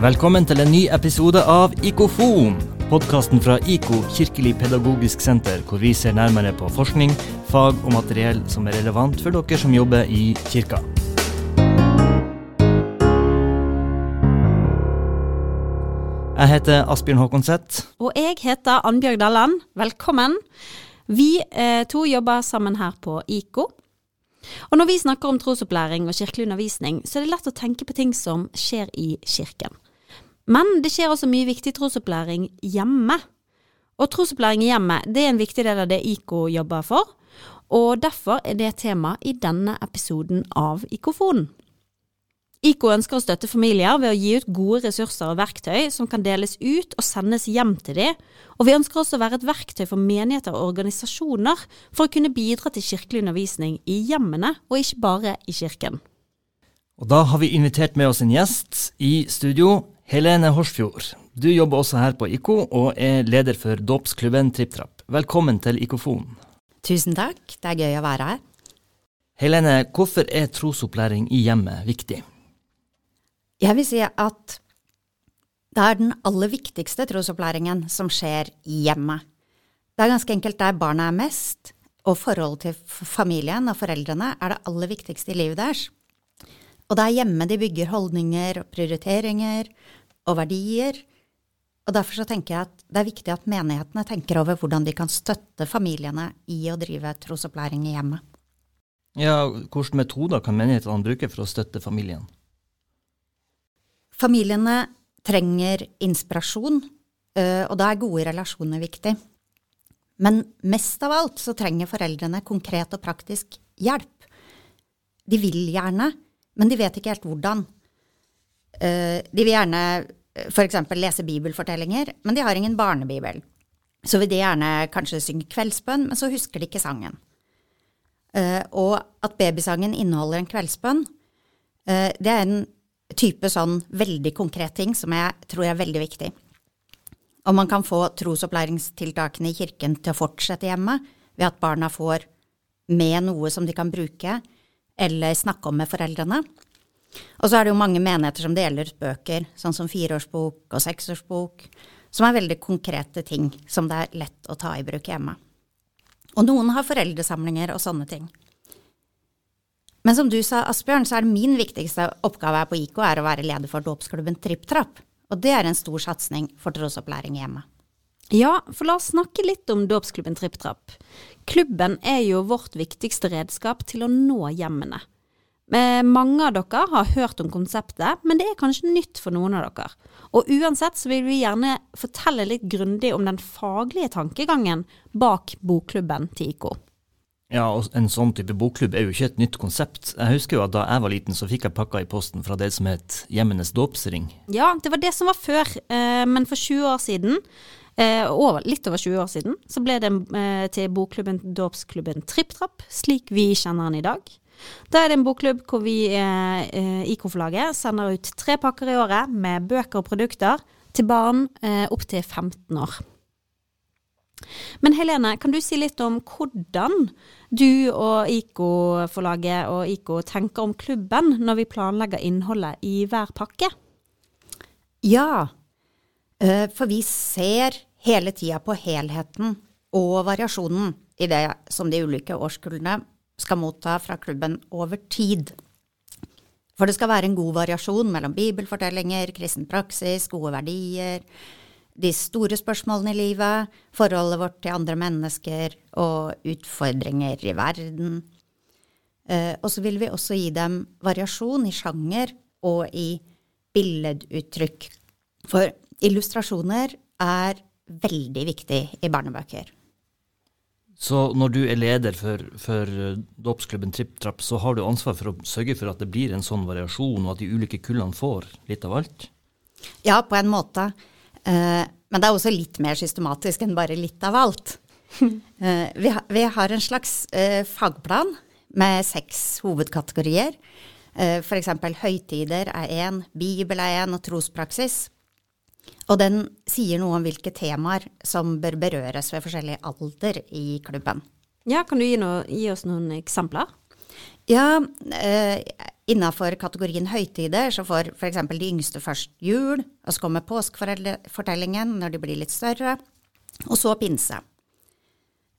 Velkommen til en ny episode av Ikofon, podkasten fra IKO kirkelig pedagogisk senter, hvor vi ser nærmere på forskning, fag og materiell som er relevant for dere som jobber i kirka. Jeg heter Asbjørn Håkonseth. Og jeg heter Annbjørg Dalland. Velkommen. Vi eh, to jobber sammen her på IKO. Og når vi snakker om trosopplæring og kirkelig undervisning, så er det lett å tenke på ting som skjer i kirken. Men det skjer også mye viktig trosopplæring hjemme. Og trosopplæring i hjemmet det er en viktig del av det IKO jobber for, og derfor er det tema i denne episoden av Ikofonen. IKO ønsker å støtte familier ved å gi ut gode ressurser og verktøy som kan deles ut og sendes hjem til dem, og vi ønsker også å være et verktøy for menigheter og organisasjoner for å kunne bidra til kirkelig undervisning i hjemmene, og ikke bare i kirken. Og da har vi invitert med oss en gjest i studio, Helene Horsfjord. Du jobber også her på IKO og er leder for dåpsklubben TrippTrapp. Velkommen til Ikofon. Tusen takk, det er gøy å være her. Helene, hvorfor er trosopplæring i hjemmet viktig? Jeg vil si at det er den aller viktigste trosopplæringen som skjer i hjemmet. Det er ganske enkelt der barna er mest, og forholdet til familien og foreldrene er det aller viktigste i livet deres. Og det er hjemme de bygger holdninger og prioriteringer og verdier. Og derfor så tenker jeg at det er viktig at menighetene tenker over hvordan de kan støtte familiene i å drive trosopplæring i hjemmet. Ja, Hvilke metoder kan menighetene bruke for å støtte familien? Familiene trenger inspirasjon, eh, og da er gode relasjoner viktig. Men mest av alt så trenger foreldrene konkret og praktisk hjelp. De vil gjerne, men de vet ikke helt hvordan. Eh, de vil gjerne f.eks. lese bibelfortellinger, men de har ingen barnebibel. Så vil de gjerne kanskje synge kveldsbønn, men så husker de ikke sangen. Uh, og at babysangen inneholder en kveldsbønn, det er en type sånn veldig konkret ting som jeg tror er veldig viktig. Og man kan få trosopplæringstiltakene i kirken til å fortsette hjemme ved at barna får med noe som de kan bruke, eller snakke om med foreldrene. Og så er det jo mange menigheter som deler ut bøker, sånn som fireårsbok og seksårsbok, som er veldig konkrete ting som det er lett å ta i bruk hjemme. Og noen har foreldresamlinger og sånne ting. Men som du sa, Asbjørn, så er det min viktigste oppgave her på IK er å være leder for dåpsklubben TrippTrapp. Og det er en stor satsing for trosopplæring hjemme. Ja, for la oss snakke litt om dåpsklubben TrippTrapp. Klubben er jo vårt viktigste redskap til å nå hjemmene. Mange av dere har hørt om konseptet, men det er kanskje nytt for noen av dere. Og uansett så vil vi gjerne fortelle litt grundig om den faglige tankegangen bak bokklubben til IKO. Ja, og en sånn type bokklubb er jo ikke et nytt konsept. Jeg husker jo at da jeg var liten, så fikk jeg pakka i posten fra det som het Hjemmenes dåpsring. Ja, det var det som var før, eh, men for 20 år siden, eh, over, litt over 20 år siden, så ble det eh, til bokklubben Dåpsklubben TrippTrapp, slik vi kjenner den i dag. Da er det en bokklubb hvor vi i IK-forlaget sender ut tre pakker i året med bøker og produkter til barn opp til 15 år. Men Helene, kan du si litt om hvordan du og IK-forlaget og IK tenker om klubben når vi planlegger innholdet i hver pakke? Ja, eh, for vi ser hele tida på helheten og variasjonen i det som de ulike årskullene skal motta fra klubben over tid. For det skal være en god variasjon mellom bibelfortellinger, kristen praksis, gode verdier, de store spørsmålene i livet, forholdet vårt til andre mennesker og utfordringer i verden. Eh, og så vil vi også gi dem variasjon i sjanger og i billeduttrykk. For illustrasjoner er veldig viktig i barnebøker. Så når du er leder for, for dåpsklubben TrippTrapp, så har du ansvar for å sørge for at det blir en sånn variasjon, og at de ulike kullene får litt av alt? Ja, på en måte. Eh, men det er også litt mer systematisk enn bare litt av alt. Eh, vi, har en slags eh, fagplan med seks hovedkategorier. F.eks. høytider er én, Bibel er én, og trospraksis. Og den sier noe om hvilke temaer som bør berøres ved forskjellig alder i klubben. Ja, Kan du gi, noe, gi oss noen eksempler? Ja, Innafor kategorien høytider så får f.eks. de yngste først jul, og så kommer påskefortellingen når de blir litt større, og så pinse.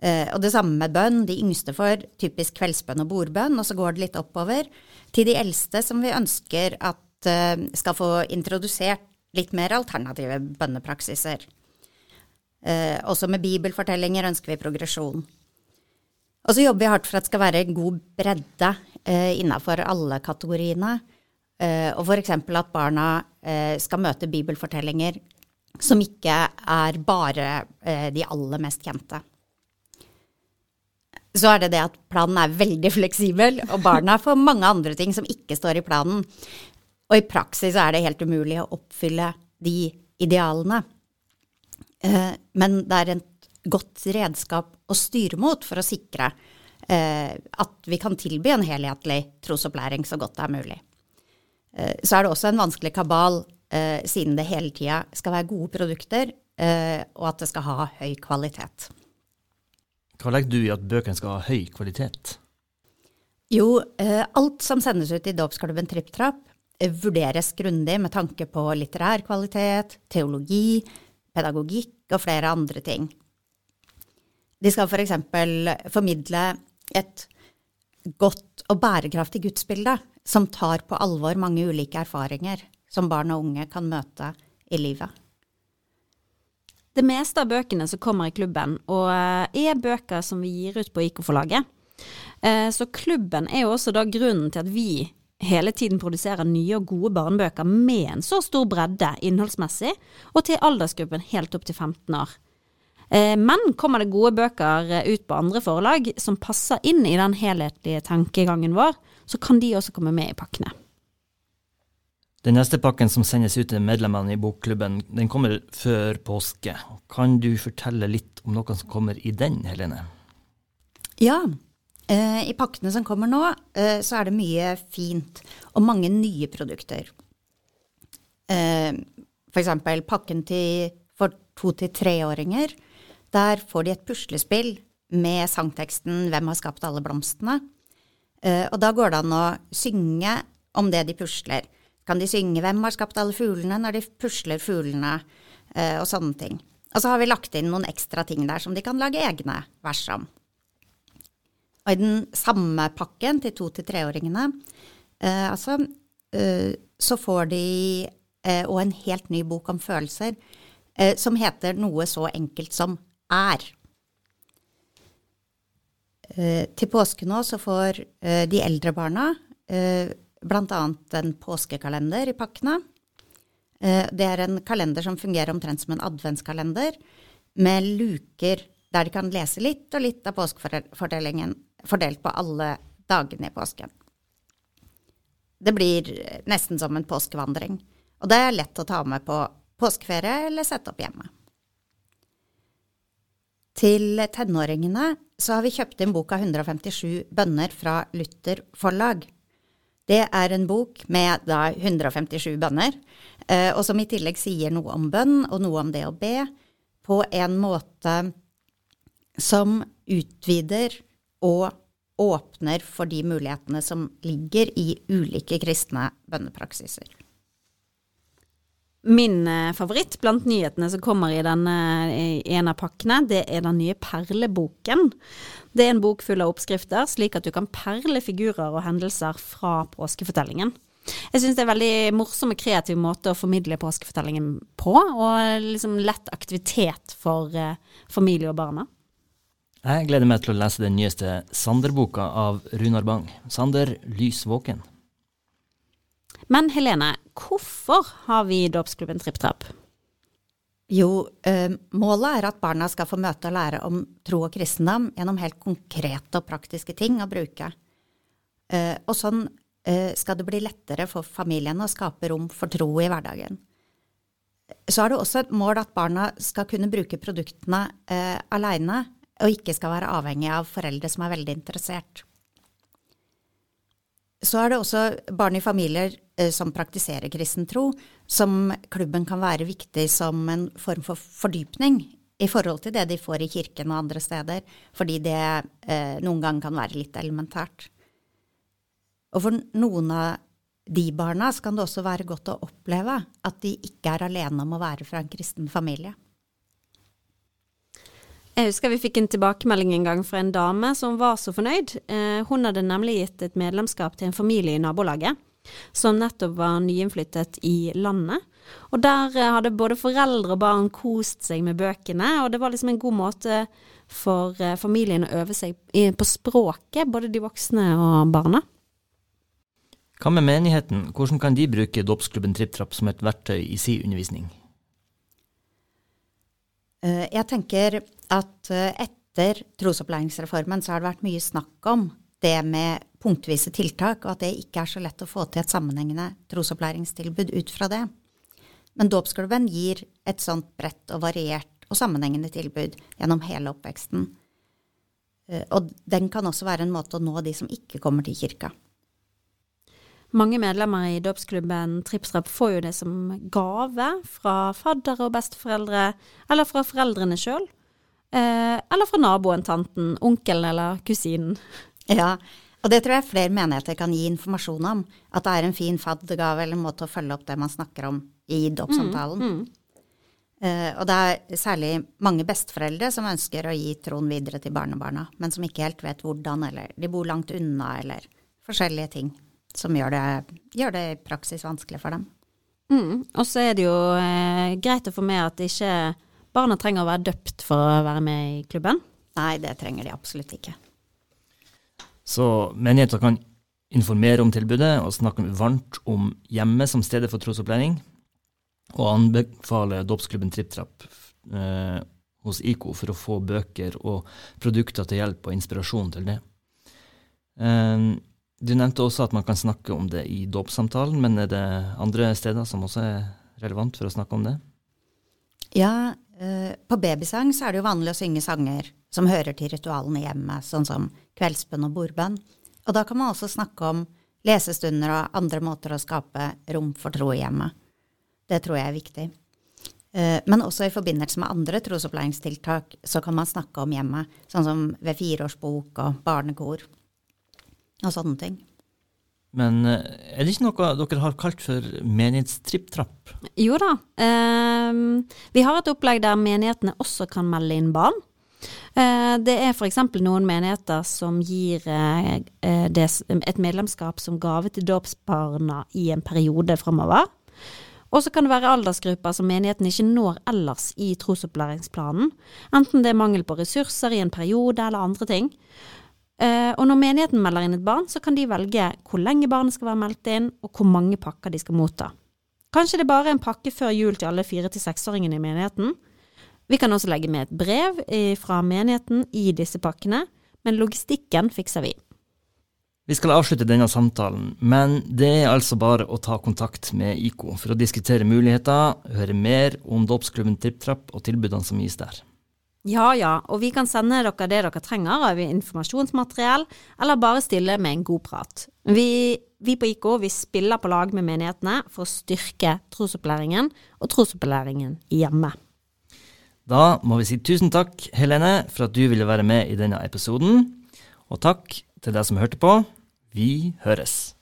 Eh, og det samme med bønn. De yngste får typisk kveldsbønn og bordbønn, og så går det litt oppover til de eldste som vi ønsker at eh, skal få introdusert litt mer alternative bønnepraksiser. Eh, også med bibelfortellinger ønsker vi progresjon. Og så jobber vi hardt for at det skal være god bredde eh, innafor alle kategoriene. Eh, og f.eks. at barna eh, skal møte bibelfortellinger som ikke er bare eh, de aller mest kjente. Så er det det at planen er veldig fleksibel, og barna får mange andre ting som ikke står i planen. Og i praksis er det helt umulig å oppfylle de idealene. Eh, men det er et godt redskap å styre mot for å sikre eh, at vi kan tilby en helhetlig trosopplæring så godt det er mulig. Eh, så er det også en vanskelig kabal eh, siden det hele tida skal være gode produkter, eh, og at det skal ha høy kvalitet. Hva legger du i at bøkene skal ha høy kvalitet? Jo, eh, alt som sendes ut i dåpsklubben Tripp Trapp, vurderes grundig med tanke på litterær kvalitet, teologi, pedagogikk og flere andre ting. De skal f.eks. For formidle et godt og bærekraftig gudsbilde som tar på alvor mange ulike erfaringer som barn og unge kan møte i livet. Det meste av bøkene som kommer i klubben, og eh, er bøker som vi gir ut på IK-forlaget. Eh, så klubben er jo også da grunnen til at vi hele tiden produserer nye og gode barnebøker med en så stor bredde innholdsmessig, og til aldersgruppen helt opp til 15 år. Eh, men kommer det gode bøker eh, ut på andre forlag som passer inn i den helhetlige tankegangen vår, så kan de også komme med i pakkene. Den neste pakken som sendes ut til medlemmene i bokklubben, den kommer før påske. Kan du fortelle litt om noe som kommer i den, Helene? Ja, i pakkene som kommer nå, så er det mye fint og mange nye produkter. For eksempel pakken til, for to- til treåringer der får de et puslespill med sangteksten 'Hvem har skapt alle blomstene?' Og da går det an å synge om det de pusler. Kan de synge 'Hvem har skapt alle fuglene?' når de pusler fuglene, og sånne ting. Og så har vi lagt inn noen ekstra ting der som de kan lage egne vers om. Og i den samme pakken til to- til treåringene, eh, altså, så får de òg en helt ny bok om følelser, som heter noe så enkelt som er. Eh, til påske nå så får eh, de eldre barna eh, bl.a. en påskekalender i pakkene. Det er en kalender som fungerer omtrent som en adventskalender, med luker der de kan lese litt og litt av påskefortellingen fordelt på alle dagene i påsken. Det blir nesten som en påskevandring, og det er lett å ta med på påskeferie eller sette opp hjemme. Til tenåringene så har vi kjøpt inn boka 157 bønner fra Luther forlag. Det er en bok med da 157 bønner, eh, og som i tillegg sier noe om bønn og noe om det å be, på en måte som utvider og åpner for de mulighetene som ligger i ulike kristne bønnepraksiser. Min eh, favoritt blant nyhetene som kommer i denne en av pakkene, det er den nye perleboken. Det er en bok full av oppskrifter, slik at du kan perle figurer og hendelser fra påskefortellingen. Jeg syns det er en veldig morsom og kreativ måte å formidle påskefortellingen på, og liksom lett aktivitet for uh, familie og barna. Jeg gleder meg til å lese den nyeste Sander-boka av Runar Bang. Sander, lys våken. Men Helene, hvorfor har vi dåpsklubben TrippTrapp? Jo, eh, målet er at barna skal få møte og lære om tro og kristendom gjennom helt konkrete og praktiske ting å bruke. Eh, og sånn eh, skal det bli lettere for familiene å skape rom for tro i hverdagen. Så er det også et mål at barna skal kunne bruke produktene eh, aleine, og ikke skal være avhengig av foreldre som er veldig interessert. Så er det også barn i familier eh, som praktiserer kristen tro, som klubben kan være viktig som en form for fordypning i forhold til det de får i kirken og andre steder, fordi det eh, noen ganger kan være litt elementært. Og for noen av de barna kan det også være godt å oppleve at de ikke er alene om å være fra en kristen familie. Jeg husker vi fikk en tilbakemelding en gang fra en dame som var så fornøyd. Eh, hun hadde nemlig gitt et medlemskap til en familie i nabolaget, som nettopp var nyinnflyttet i landet. Og der eh, hadde både foreldre og barn kost seg med bøkene, og det var liksom en god måte for eh, familien å øve seg på språket, både de voksne og barna. Hva med menigheten, hvordan kan de bruke dåpsklubben TrippTrapp som et verktøy i sin undervisning? Eh, jeg tenker at eh, etter trosopplæringsreformen så har det vært mye snakk om det med punktvise tiltak, og at det ikke er så lett å få til et sammenhengende trosopplæringstilbud ut fra det. Men dåpsklubben gir et sånt bredt og variert og sammenhengende tilbud gjennom hele oppveksten. Eh, og den kan også være en måte å nå de som ikke kommer til kirka. Mange medlemmer i dåpsklubben Trippstrapp får jo det som gave fra faddere og besteforeldre, eller fra foreldrene sjøl. Eh, eller fra naboen, tanten, onkelen eller kusinen. Ja, og det tror jeg flere menigheter kan gi informasjon om. At det er en fin faddergave eller en måte å følge opp det man snakker om i dåpssamtalen. Mm, mm. eh, og det er særlig mange besteforeldre som ønsker å gi troen videre til barnebarna, men som ikke helt vet hvordan, eller de bor langt unna, eller forskjellige ting som gjør det, gjør det, i praksis vanskelig for dem. Mm. Og så er det jo eh, greit å få med at ikke barna trenger å være døpt for å være med i klubben. Nei, det trenger de absolutt ikke. Så menigheter kan informere om tilbudet og snakke varmt om hjemmet som stedet for trosopplæring, og anbefale dåpsklubben TrippTrapp eh, hos IKO for å få bøker og produkter til hjelp og inspirasjon til det. Eh, du nevnte også at man kan snakke om det i dåpssamtalen, men er det andre steder som også er relevant for å snakke om det? Ja, eh, på babysang så er det jo vanlig å synge sanger som hører til ritualene hjemme, sånn som kveldsbønn og bordbønn. Og da kan man også snakke om lesestunder og andre måter å skape rom for tro i hjemmet. Det tror jeg er viktig. Eh, men også i forbindelse med andre trosopplæringstiltak så kan man snakke om hjemmet, sånn som ved fireårsbok og barnekor og sånne ting. Men eh, er det ikke noe dere har kalt for menighetstripptrapp? Jo da. Eh, vi har et opplegg der menighetene også kan melde inn barn. Eh, det er f.eks. noen menigheter som gir eh, eh, det, et medlemskap som gave til dåpsbarna i en periode framover. Og så kan det være aldersgrupper som menigheten ikke når ellers i trosopplæringsplanen, enten det er mangel på ressurser i en periode eller andre ting. Uh, og når menigheten melder inn et barn, så kan de velge hvor lenge barnet skal være meldt inn, og hvor mange pakker de skal motta. Kanskje det er bare en pakke før jul til alle fire- til seksåringene i menigheten. Vi kan også legge med et brev fra menigheten i disse pakkene, men logistikken fikser vi. Vi skal avslutte denne samtalen, men det er altså bare å ta kontakt med IKO for å diskutere muligheter, høre mer om dåpsklubben TrippTrapp og tilbudene som gis der. Ja ja, og vi kan sende dere det dere trenger av informasjonsmateriell, eller bare stille med en god prat. Vi, vi på IK vi spiller på lag med menighetene for å styrke trosopplæringen og trosopplæringen hjemme. Da må vi si tusen takk, Helene, for at du ville være med i denne episoden. Og takk til deg som hørte på. Vi høres.